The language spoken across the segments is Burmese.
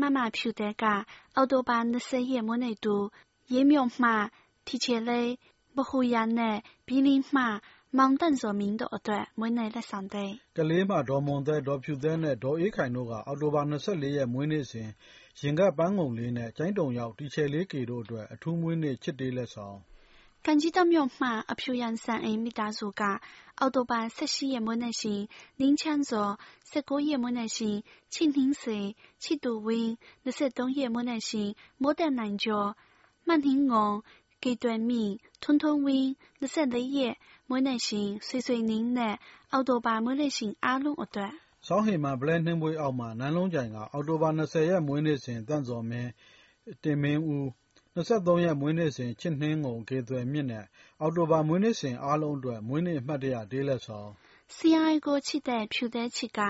妈妈ဖြူတဲ့ကအော်တိုဘာ20ရက်မွေးနေ့တူရေမြို့မှတီချေလေးဘဟုရနဲ့ဘီလင်းမှမောင်တန့်စော်မင်းတို့အတွက်မွေးနေ့လက်ဆောင်တဲ့ကလေးမှဒေါ်မွန်သက်ဒေါ်ဖြူသက်နဲ့ဒေါ်အေးခိုင်တို့ကအော်တိုဘာ24ရက်မွေးနေ့စဉ်ရင်ကပန်းငုံလေးနဲ့ကျိုင်းတုံရောက်တီချယ်လေးကေတို့အတွက်အထူးမွေးနေ့ချစ်တေးလက်ဆောင် 根据到妙码，阿飘杨山 A 米达苏嘎，奥多巴塞西也没耐心，林强座十九也没耐心，青亭水七度温，那塞东也没耐心，莫得南郊，曼亭红，给短命，通通温，那十的页没耐心，岁岁年年，奥多巴没耐心，阿龙奥多。上黑嘛င်ဟေမှာဘလန်နှင်းမွေးအောင် 23ရက် မွေးနေ့စဉ် ချစ်နှင်းငုံ ကေသွယ်မြင့်နဲ့ အောက်တိုဘာ မွေးနေ့စဉ်အားလုံးအတွက် မွေးနေ့ အမှတ်တရ ဒေးလက်ဆောင် CI ကိုချစ်တဲ့ ဖြူတဲ့ချစ်က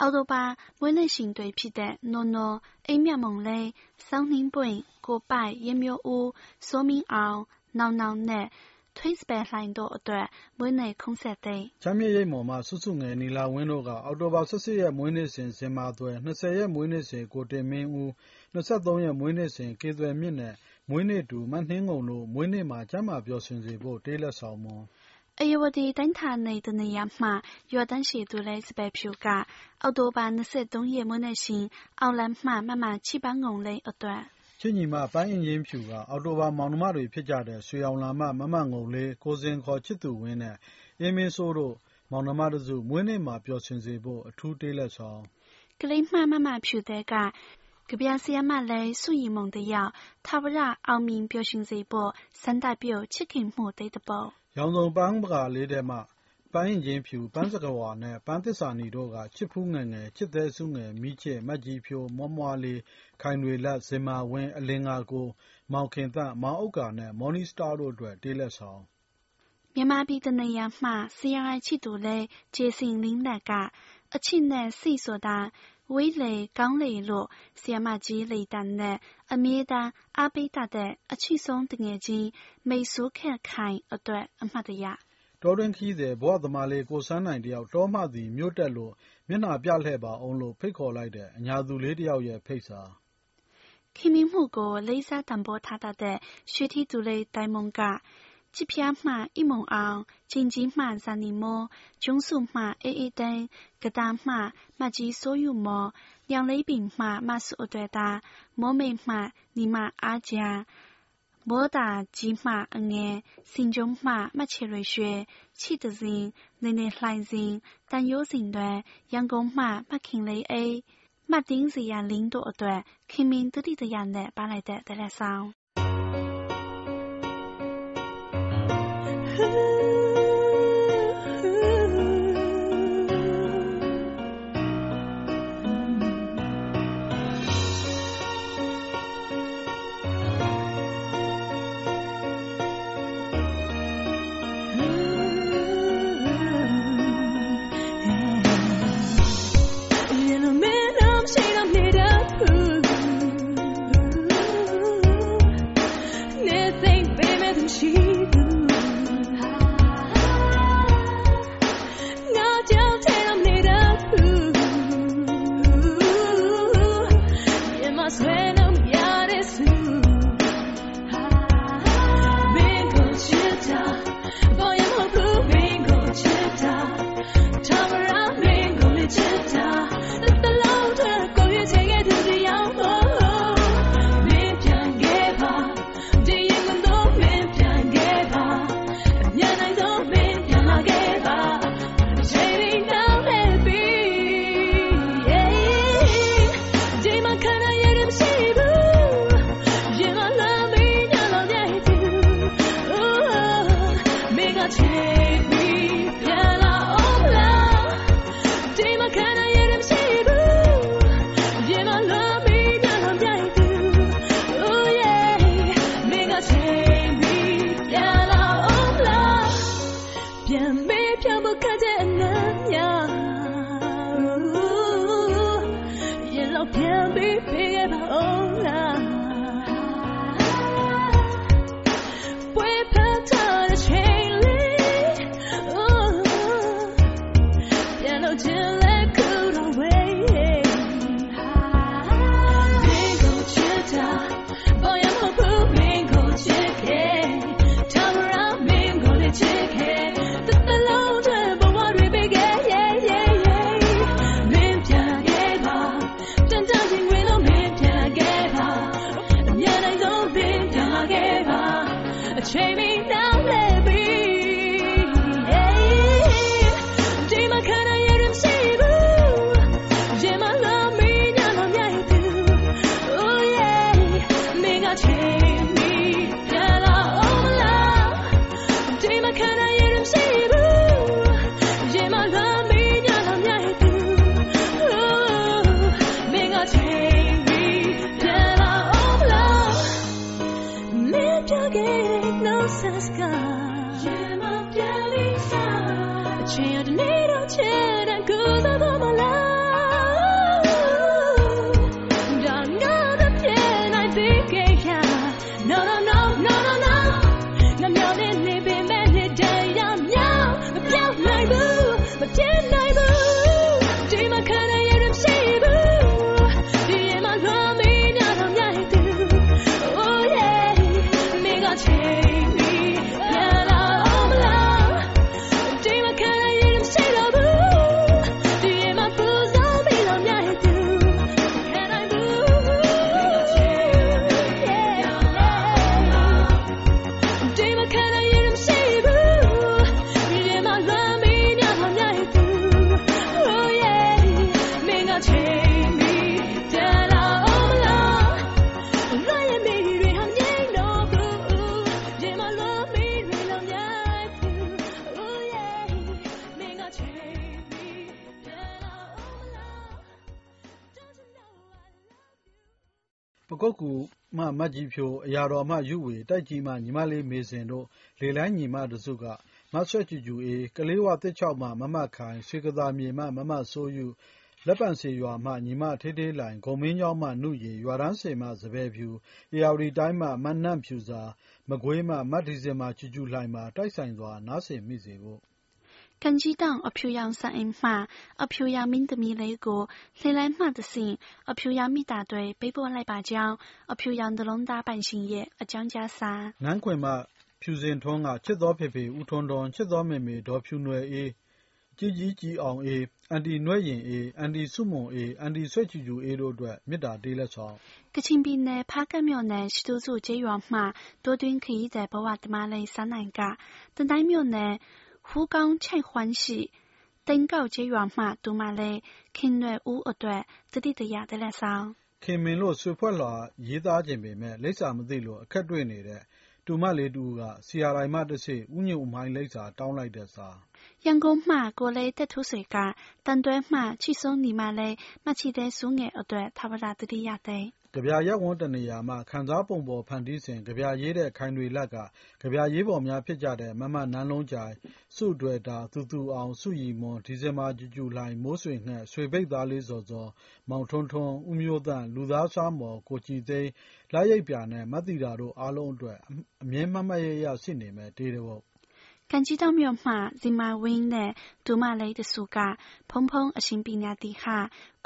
အောက်တိုဘာ မွေးနေ့ရှင်တွေဖြစ်တဲ့ နော်နော် အိမ်မြတ်မုံလေး စောင်းနှင်းပွင့် ကိုပိုက်ရမျိုးဦးစိုးမင်းအောင် နောင်နောင်နဲ့ ထွေးစပယ်လှိုင်တို့အတွက် မွေးနေ့ခုံးဆက်တဲ့ချမ်းမြေရိပ်မော်မှ စုစုငယ် နီလာဝင်းတို့က အောက်တိုဘာ18ရက် မွေးနေ့စဉ်စင်မာသွဲ20ရက် မွေးနေ့စဉ် ကိုတင်မင်းဦး23ရက် မွေးနေ့စဉ် ကေသွယ်မြင့်နဲ့ မွေးနေ့တူ မနှင်းငုံတို့ မွေးနေ့မှာ ကျမ်းမာပျော်ရွှင်စေဖို့ တေးလက်ဆောင်မွန်အယဝတီတိုင်းဌာနေတနေရာမှရွာတန်းရှိသူလဲစပယ်ဖြူက အောက်တိုဘာ23ရက်မွေးနေ့ရှင်အောင်လန်းမှမမချီပန်းငုံလိန်အတွက်ချစ်ညီမပန်းအင်ရင်ဖြူကအောက်တိုဘာမောင်နှမတွေဖြစ်ကြတဲ့ရွှေအောင်လာမမမငုံလေးကိုစင်ခေါ်ချစ်သူဝင်းနဲ့အင်းမင်းဆိုးတို့မောင်နှမတစုမွေးနေ့မှာပျော်ရွှင်စေဖို့အထူးတေးလက်ဆောင်ကလေးမှမမဖြူတဲ့က ကဗျာဆရာမလည်းစွင့်ရီမုံတယောက်ထာဝရအောင်မြင်ပျော်ရွှင်စေဖို့စန္ဒပြုတ်ချစ်ခင်မှုတိတ်တပေါ့ရောင်စုံပန်းပကာလေးတဲ့မှပန်းရင်ချင်းဖြူပန်းစကဝါနဲ့ပန်းသစ္စာနီတို့ကချစ်ဖူးငယ်ငယ်ချစ်သည်စုငယ်မိချစ်မတ်ကြီးဖြိုးမွားမွားလေးခိုင်တွေလက်ဇင်မာဝင်းအလင်းငါကိုမောင်ခင်သမောင်ဥက္ကာနဲ့မော်နီစတာတို့အတွက်တေးလက်ဆောင်မြန်မာပြည်တနေရာမှာဆရာချစ်သူလဲဂျေစင်လင်းလက်က အချစ်နဲ့စိဆိုတာ ဝေးလေကောင်းလေလို့ဆီယမကြီးလေတန်နဲ့အမြဲတမ်းအားပေးတတ်တဲ့အချစ်ဆုံးတငယ်ချင်းမိတ်ဆိုးခက်ခိုင်အတွက်အမှတ်တရတောတွင်းခီးသည်ဘဝသမားလေးကိုစန်းနိုင်တယောက်တောမှသည်မြို့တက်လို့မျက်နှာပြလှည့်ပါအောင်လို့ဖိတ်ခေါ်လိုက်တဲ့အညာသူလေးတယောက်ရဲ့ဖိတ်စာခင်မင်းမှုကိုလေးစားတံပိုးထားတတ်တဲ့ရွှေထီသူလေးတိုင်မုံက 机票嘛一毛昂，经济嘛三年么，中数嘛 A A 等，个单嘛嘛及所有么，两类病嘛嘛是二对大，莫美嘛你嘛阿家。莫大吉嘛恩爱，心中嘛嘛切瑞雪，气的人，内内来人，但有人对，阳光嘛嘛看雷 A，嘛顶是呀领导对，看明得力的人呢，把来的得来上。 could. I'm saying. Diagnosis God. Gemma Delica. The child မှမကြီးဖြိုး၊အရာတော်မှယုဝေ၊တိုက်ကြီးမှညီမလေးမေဇင်တို့ လေလှိုင်းညီမတစုက မဆွဲကြူကြူအေး၊ကလေးဝသစ်ချောက်မှ မမခိုင်၊ရွှေကသာမြေမှ မမစိုးယု၊လက်ပံစေရွာမှ ညီမဌေးဌေးလှိုင်၊ဂုန်မင်းချောင်းမှ နုရေ၊ရွာတန်းစေမှ စံပယ်ဖြူ၊ဧရာဝတီတိုင်းမှ မနန့်ဖြူဇာ၊မကွေးမှ မဒီဇင်ဘာကြူကြူလှိုင်ပါ တိုက်ဆိုင်စွာ နားဆင်မိစေဖို့ ကန်ကြီးတောင်အဖြူရောင်ဆန်အိမ်မှအဖြူရောင်မင်းသမီးလေးကိုလှေလိုက်မှတဆင့်အဖြူရောင်မိသားတွေပေးပို့လိုက်ပါကြောင်းအဖြူရောင်တလုံးသားပိုင်ရှင်ရဲ့အကြောင်းကြားစာနန်းခွင်မှဖြူစင်ထွန်းကချစ်သောဖေဖေဦးထွန်းထွန်းချစ်သောမေမေဒေါ်ဖြူနွယ်အေးကြီးကြီးကြီးအောင်အေးအန်တီနွဲ့ရင်အေးအန်တီစုမွန်အေးအန်တီဆွဲချူချူအေးတို့အတွက်မေတ္တာတေးလက်ဆောင်ကချင်ပြည်နယ်ဖားကတ်မြို့နယ်ရှိသူစုကျေးရွာမှ多တွင်းခရီးသည်ဘဝတမလေးစန်းနိုင်ကတန်တိုင်းမြို့နယ် 胡刚菜欢喜，登高ကျေးရွာမှတူမလေးခင်နွယ်ဦးအတွက်တတိတရတဲ့လက်ဆောင်ခင်မင်လို့ဆွေဖွဲ့လွှာရေးသားခြင်းပေမဲ့လိပ်စာမသိလို့အခက်တွေ့နေတဲ့တူမလေးတူကဆီယာရိုင်မှတစ်စိဥညုံမိုင်းလိပ်စာတောင်းလိုက်တဲ့စာရန်ကုန်မှကိုလေးတက်ထုဆွေကတန်တွဲမှချီဆုံးညီမလေးမှချီတဲ့စုငယ်အတွက်သဘာဝတတိယတဲ့ ကဗျာရပ်ဝန်းတနေရာမှ ခံစားပုံဖော်ဖန်တီးစဉ် ကဗျာရေးတဲ့ ခိုင်နွေလတ်က ကဗျာရေးဖော်များဖြစ်ကြတဲ့ မမနန်းလုံးကြိုင်၊စုတွယ်တာ၊သူသူအောင်၊စုရီမွန်၊ဒီဇင်ဘာကြူကြူလှိုင်၊မိုးဆွေငှက်၊ရွှေဘိတ်သားလေးဇော်ဇော်၊မောင်ထွန်းထွန်း၊ဦးမျိုးသန့်၊လူသားဆွားမော်၊ကိုကြည်သိန်း၊လရိပ်ပြာနဲ့ မသီတာတို့အားလုံးအတွက် အမြဲ မှတ်မှတ်ရရရှိနေမယ့်တေးတစ်ပုဒ်။ကန်ကြီးတောင်မြို့မှဇင်မာဝင်းနဲ့တူမလေးတစုက ဖုန်းဖုန်းအရှင်ပညာသီဟ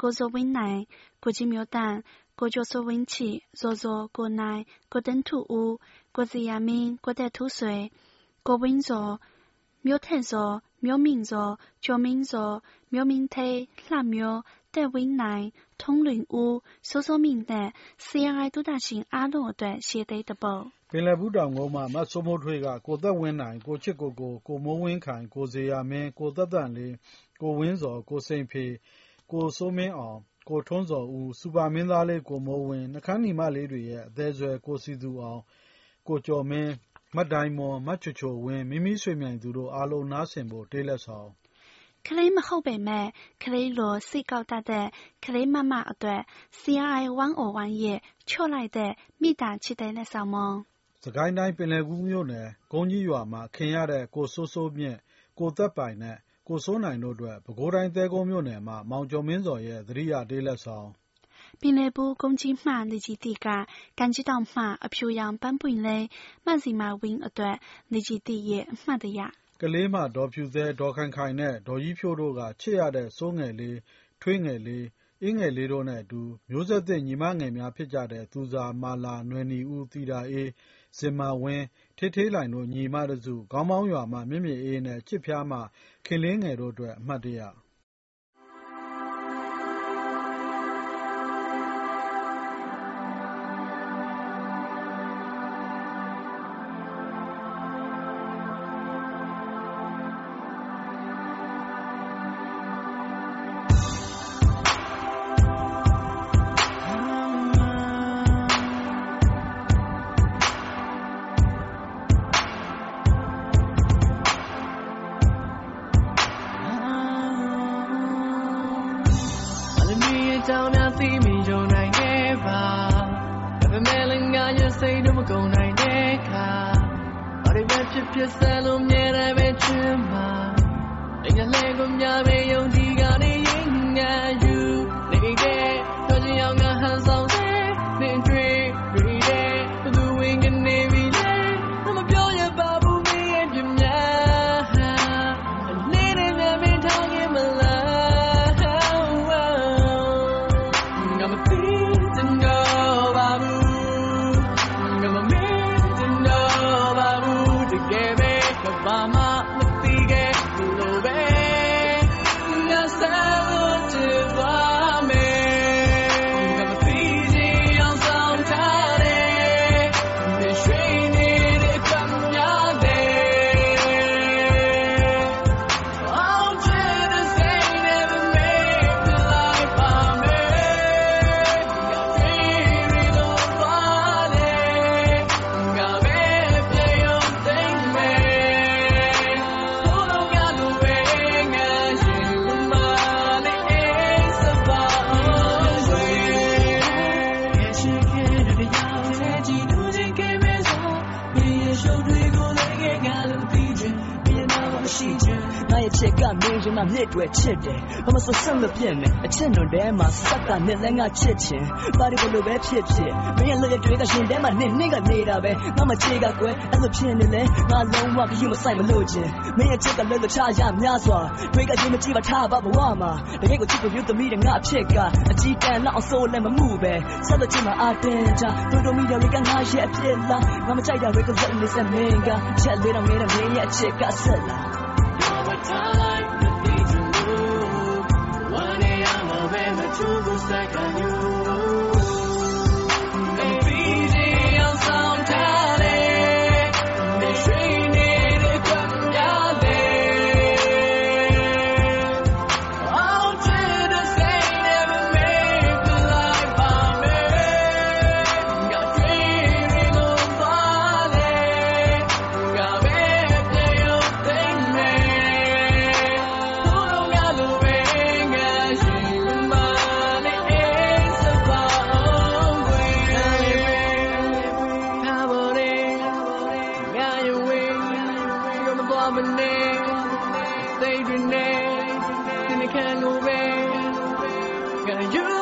ကိုဇော်ဝင်းနိုင်၊ကိုကြီးမျိုးသန့်郭教授文起，若若郭乃，郭登土屋，郭子亚明，郭德土水，郭文若，苗太若，苗明若，赵明若，苗明泰，蓝苗，德文乃，通灵屋，搜索明德，四ရအိုင်တုဒရှင်အားလုံးအတွက်ရှေ့သိတပုတ်ပင်လယ်ဘူးတောင်ကုန်းမှာမစိုးမိုးထွေးကကိုသက်ဝင်းနိုင်ကိုချစ်ကိုကိုကိုမိုးဝင်းခိုင်ကိုဇေယျမင်းကိုသက်တန်လေးကိုဝင်းစော်ကိုစိန်ဖေကိုစိုးမင်းအောင် ကိုထွန်းဇော်ဦး၊စူပါမင်းသားလေး ကိုမိုးဝင်း၊နှုတ်ခမ်းညီမလေးတွေရဲ့ အသည်းဆွဲ ကိုစည်သူအောင်၊ကိုကျော်မင်း၊မဒိုင်မွန်၊မချိုချိုဝင်း၊မီးမီးရွှေမြိုင်သူတို့ အားလုံး နားဆင်ဖို့ တေးလက်ဆောင် ကလေးမဟုတ်ပေမဲ့ကလေးလို စိတ်ကောက်တတ်တဲ့ ကလေးမမအတွက် CRI 101 ရဲ့ ချော့လိုက်တဲ့ မေတ္တာချစ်တဲ့ လက်ဆောင်မုံ။စစ်ကိုင်းတိုင်း ပင်လယ်ဘူးမြို့နယ် ကုန်းကြီးရွာမှာ ခင်ရတဲ့ ကိုစိုးစိုးမြင့်၊ကိုသက်ပိုင်နဲ့ ကိုစိုးနိုင်တို့အတွက် ပဲခူးတိုင်း သဲကုန်းမြို့နယ်မှမောင်ကျော်မင်းဇော်ရဲ့ သတိရ တေးလက်ဆောင် ပင်လယ်ဘူးကုန်းကြီးမှနေကြီးတီကကန်ကြီးတောင်မှ အဖြူရောင်ပန်းပွင့်လေးမှစီမာဝင်းအတွက်နေကြီးတီရဲ့ အမှတ်တရ ကလေးမှဒေါ်ဖြူသဲဒေါ်ခိုင်ခိုင်နဲ့ ဒေါ်ကြီးဖြိုးတို့က ချစ်ရတဲ့ စိုးငယ်လေး ထွေးငယ်လေးအင်းငယ်လေးတို့နဲ့အတူ မျိုးဆက်သစ် ညီမငယ်များဖြစ်ကြတဲ့ သူဇာ မာလာ နွယ်နီဦး သီတာအေး ဇင်မာဝင်း၊ဌေးဌေးလှိုင်တို့ ညီအမတစု၊ခေါင်းမောင်းရွာမှ မြင့်မြင့်အေးနဲ့ ချစ်ဖျားမှ ခင်လေးငယ်တို့အတွက် အမှတ်တရ ဖြစ်ဆဲလို့မြဲတယ်ပဲချင်မှာ မြစ်တွေချစ်တယ်ဘာမဆိုဆက်မပြတ်နဲ့အချစ်နွန်တဲမှာစက်ကနဲ့လည်းငါချစ်ချင်ပါရီဘလို့ပဲဖြစ်ဖြစ်မင်းရဲ့လက်တွေကရှင်တဲမှာနင်းနင်းကနေတာပဲငါမချေကကွယ်အဲ့လိုဖြစ်နေလဲငါလုံးဝခရီးမဆိုင်မလို့ချင်းမင်းရဲ့ချစ်ကလည်းလို့ချရများစွာတွေကချင်းမကြည့်ပါထားပါဘဝမှာတကယ်ကိုချစ်ဖို့ယူသမီးတဲ့ငါအဖြစ်ကအကြည့်တန်လောက်အောင်ဆိုးလည်းမမှုပဲဆက်လို့ချင်မှာအတင်းချတို့တို့မိတယ်တွေကငါရဲ့အဖြစ်လားငါမကြိုက်တာတွေကလက်နေစမင်းကချက်လေးတော့ငယ်တဲ့မင်းရဲ့အချစ်ကဆက်လာ second you. They drink, they drink, they can go. Got you.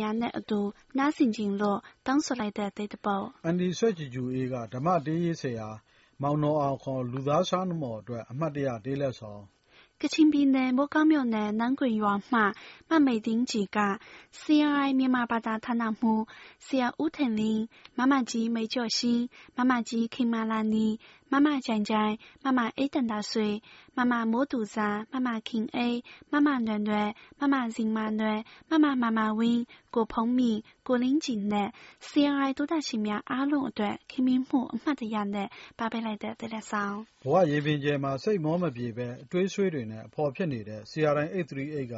များနဲ့အတူနားဆင်ခြင်းလို့တောင်းဆိုလိုက်တဲ့တေတပုတ်အန်ဒီဆွဲကြည်ကျူအေးကဓမ္မတေးရေးဆရာမောင်တော်အောင်ခေါ်လူသားရှားမော်အတွက်အမှတ်တရတေးလ ကချင်ပြည်နယ်၊မိုးကောင်းမြို့နယ်၊နမ့်ဂွင်ရွာမှ မမိတ်သင်းကြည်က CRI မြန်မာဘာသာဌာနမှူး ဆရာဦးထင်လင်း၊မမကြီး မိတ်ကျော်ရှင်၊မမကြီး ခင်မာလာနီ၊မမကြိုင်ကြိုင်၊မမအေးသန္တာဆွေ၊မမမိုးသူဇာ၊မမခင်အေး၊မမနွယ်နွယ်၊မမဇင်မာနွယ်၊မမမာမာဝင်း၊ကိုဖုန်းမြင့် 碰面，过领进来，CRI 都大新苗阿龙段，看面目乜的样的，爸爸来的得了上。ဘဝရေပင်ကျဲမှာစိတ်မောမပြေပဲအတွေးဆွေးတွေနဲ့အဖော်ဖြစ်နေတဲ့ CRI 838က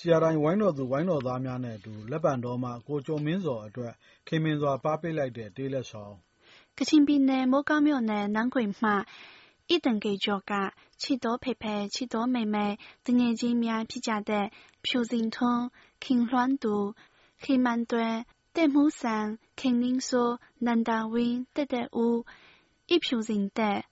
CRI ဝိုင်းတော်သူဝိုင်းတော်သားများနဲ့အတူလက်ပံတော်မှကိုကျော်မင်းစောအတွက်ခင်မင်စွာပါပေးလိုက်တဲ့တေးလက်ဆောင် ကချင်ပြည်နယ်မိုးကောင်းမြို့နယ်နန်းခွေမှဣတန်ကေကျော်ကချစ်တော်ဖေဖေချစ်တော်妹妹တငယ်ချင်းများဖြစ်ကြတဲ့ဖြူစင် 去慢段，在木山肯定说南大湾得得乌一票人得，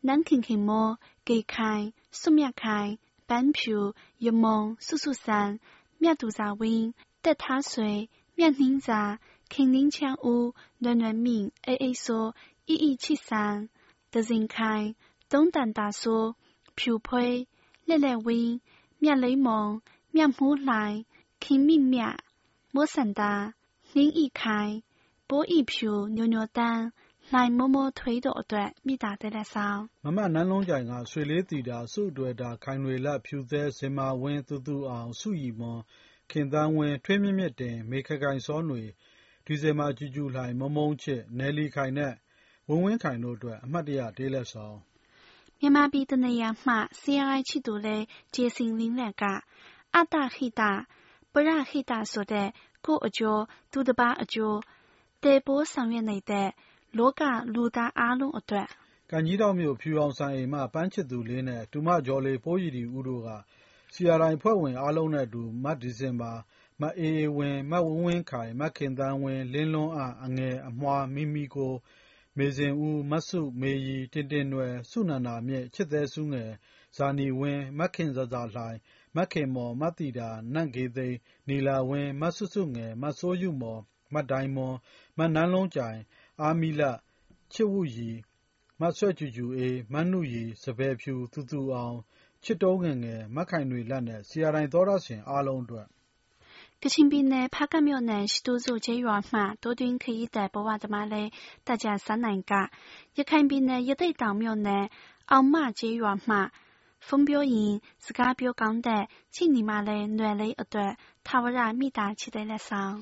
南肯肯么给开苏庙开半票，一梦苏苏山庙杜在湾得他水庙宁杂肯定抢乌暖暖命 A A 说一一七三得人开东丹大说票配烈烈湾庙雷蒙庙木来肯命庙。 မြမောစန္ဒာနှင်းဤခိုင်ပိုးဤဖြူညိုညိုတန်းလှိုင်မိုးမိုးထွေးတို့အတွက်မိတာတဲ့လက်ဆောင်မမနန်းလုံးကြိုင်ကဆွေလေးတီတာစုအတွေ့တာခိုင်ွေလက်ဖြူသဲစင်မာဝင်းတူတူအောင်စုရီမွန်ခင်သန်းဝင်းထွေးမြင့်မြင့်တင်မေခကိုင်စောຫນွေဒီဇင်ဘာကျူကျူလှိုင်မုံမုံချစ်နယ်လီခိုင်နဲ့ဝင်းဝင်းခိုင်တို့အတွက်အမှတ်တရတေးလက်ဆောင်မြန်မာပြည်တနေရာမှဆင်းရဲချစ်သူလည်းကျေစင်လင်းလက်က အတ္တဟိတပရဟိတဆိုတဲ့ ကိုယ့်အကျိုးသူတစ်ပါးအကျိုးတည်ပိုးဆောင်ရွက်နေတဲ့လောကလူသားအားလုံးအတွက်ကံကြီးတောက်မြို့ဖြူအောင်ဆိုင်အိမ်မှပန်းချစ်သူလေးနဲ့တူမကျော်လေးပိုးရည်ဒီဦးတို့က CRI ဖွဲ့ဝင်အားလုံးနဲ့အတူမတ်ဒီဇင်ဘာမအေးအေးဝင်းမဝင်းဝင်းခိုင်မခင်တန်းဝင်းလင်းလွန်းအအငယ်အမွှားမိမိကို မေဇင်ဦး၊မစု၊မေရီ၊တင်တင်နွယ်၊စုနန္ဒာမြင့်၊ချစ်သဲဆူးငယ်၊ ၊ဇာနည်ဝင်း၊မခင်ဇာဇာလှိုင်၊မခင်မော်၊မသီတာ၊နန့်ဂေသိန်း၊နီလာဝင်း၊မစုစုငယ်၊မစိုးယုမွန်၊မဒိုင်မွန်၊မနန်းလုံးကြိုင်၊အားမိလ၊ချစ်ဝုရီ၊မဆွဲကြူကြူအေး၊မနုရီ၊စံပယ်ဖြူ၊သူသူအောင်၊ချစ်တုံးငယ်ငယ်၊မခိုင်နွေလတ်နဲ့ ဆရာတိုင်သောတရှင် အားလုံးအတွက် ကချင်ပြည်နယ်၊ဖားကန့်မြို့နယ်၊ရှစ်တူးစုကျေးရွာမှ တောတွင်းခရီးသည် ဘဝသမားလည်း大家စားနိုင်က ရခိုင်ပြည်နယ်၊ရသေ့တောင်မြို့နယ်၊အောင်မကျေးရွာမှ ဖုံးပြောရင်စကားပြောကောင်းတဲ့ချစ်ညီမလေးနွယ်လေးအတွက်ထာဝရမိသားချစ်တဲ့လက်ဆောင်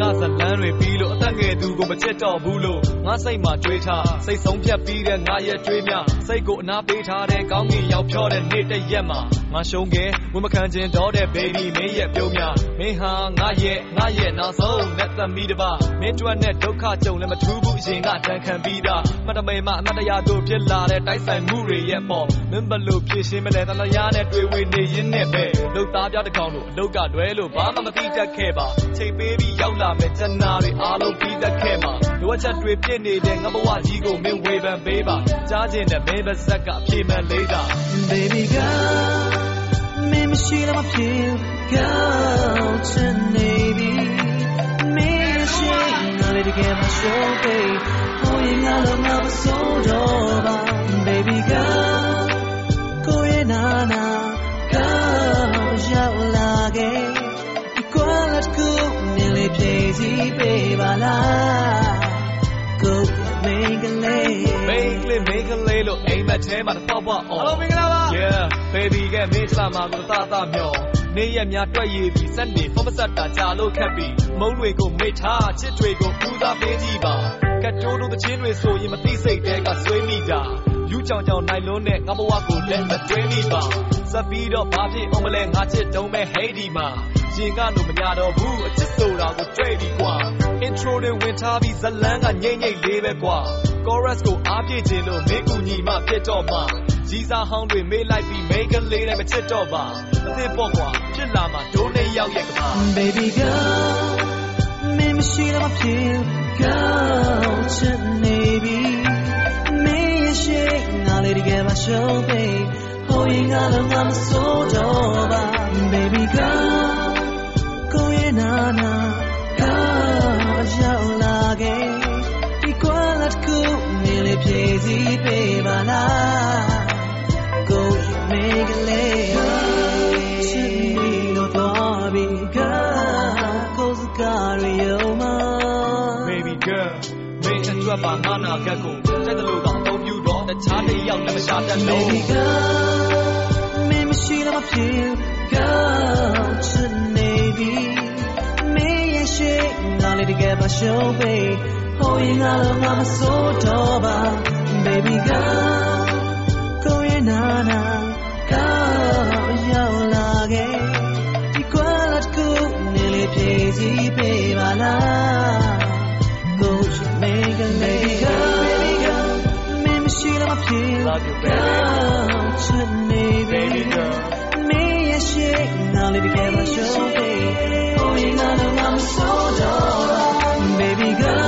ငါဇလန်းတွေပြီးလို့အသက်ငယ်သူကိုမချစ်တော့ဘူးလို့ငါစိတ်မှာတွေးထားစိတ်ဆုံးဖြတ်ပြီးတဲ့ငါရဲ့တွေးမြစိတ်ကိုအနာပေးထားတဲ့ကောင်းကင်ရောက်ဖြောတဲ့နေ့တရက်မှာငါရှုံးခဲ့ဝမခံခြင်းတော့တဲ့ baby မင်းရဲ့ပြုံးမြမင်းဟာငါရဲ့ငါရဲ့နောက်ဆုံးနဲ့သမီးတစ်ပါမင်းကျွတ်နဲ့ဒုက္ခကြုံလည်းမထူးဘူးအရင်ကတန်ခံပြီးသားမတမေမအမတရားတို့ဖြစ်လာတဲ့တိုက်ဆိုင်မှုတွေရဲ့ပေါ်မင်းဘလို့ဖြည့်ရှင်းမလဲတလျားနဲ့တွေ့ဝေနေရင်းနဲ့ပဲလုတ်သားပြတဲ့ကောင်တို့အလုတ်ကတွဲလို့ဘာမှမသိတတ်ခဲ့ပါချိန်ပေးပြီးရောက်လာမဲ့ကျန်နာတွေအားလုံးပြီးတတ်ခဲ့မှာလိုအပ်ချက်တွေပြည့်နေတဲ့ငါဘဝကြီးကိုမင်းဝေဖန်ပေးပါကြားခြင်းနဲ့မင်းပါဇက်ကအပြေမှန်လေးတာ Baby girl မင်းမရှိတော့မဖြစ် Girl ချင်နေပြီမင်းရှိငါလေးတကယ်မရှုံးသေးဟိုရင်ငါလုံးငါမစိုးတော့ပါ Baby girl ကိုရဲ့နာနာ Girl ရောက်လာခဲ့ဒီကွာလက်ကူနေလေးပြေးစီပေးပါလားကို မင်းကလေး make လေး make လေးလို့အိမ်မက်ထဲမှာတော့ပေါ့အော် Hello မင်္ဂလာပါ Yeah baby ကမင်းစလာမှာကိုတာတာမျောနေရများတွက်ရည်ပြီးစက်နေဖမဆက်တာကြာလို့ခက်ပြီးမုံတွေကိုမိထားချစ်တွေကိုပူစားပေးကြည့်ပါကတ်တိုးတို့တချင်းတွေဆိုရင်မသိစိတ်တဲကဆွေးမိတာယူကြောင်ကြောင်နိုင်လုံးနဲ့ငါဘဝကိုလက်မတွဲမိပါစပ်ပြီးတော့ဘာဖြစ်အောင်မလဲငါချစ်တုံးမဲ့ဟေးဒီမှာရင်ကလို့မရတော့ဘူးအချစ်ဆိုတာကိုတွေ့ပြီကွာ intro တွေဝင်ထားပြီးဇလန်းကငိမ့်ငိမ့်လေးပဲကွာ chorus ကိုအားပြည့်ခြင်းလို့မင်းကူညီမှဖြစ်တော့မှကြီးစားဟောင်းတွေမေးလိုက်ပြီး make လေးနဲ့မချစ်တော့ပါအသစ်ပေါ့ကွာဖြစ်လာမှဒိုးနေရောက်ရဲ့ကပါ Baby girl မင်းမရှိတော့မဖြစ် Girl ချစ်နေပြီမင်းရဲ့ရှိငါလေးတကယ်မရှုံးပေဟိုရင်ငါလုံးငါမစိုးတော့ နေလေးပြေးစီပေးပါလားကိုရဲ့မိကလေးချစ်နေတော့တော့ပြီ Girl ကိုစကားရယုံမ baby girl မင်းအတွက်ပါငါနာကတ်ကိုတိုက်တယ်လို့တော့အသုံးပြုတော့တခြားတစ်ယောက်လည်းမရှာတတ်လို့ Baby girl မင်းမရှိတော့မဖြစ် Girl ချစ်နေပြီမင်းရဲ့ရှိငါလေးတကယ်မရှုံးပေ ဟိုရင်ငါလုံးငါမစိုးတော့ပါ baby girl ကိုရဲ့နာနာကောင်းရောက်လာခဲ့ဒီကွာလာကူနေလေပြေးစီပေးပါလားကိုချင်မေက baby girl baby girl မင်းမရှိတော့မဖြစ် Love you, baby. ချစ်နေ Baby girl. မင်းရဲ့ရှိငါလေးတကယ်မရှုံးသေး Oh you know I'm so done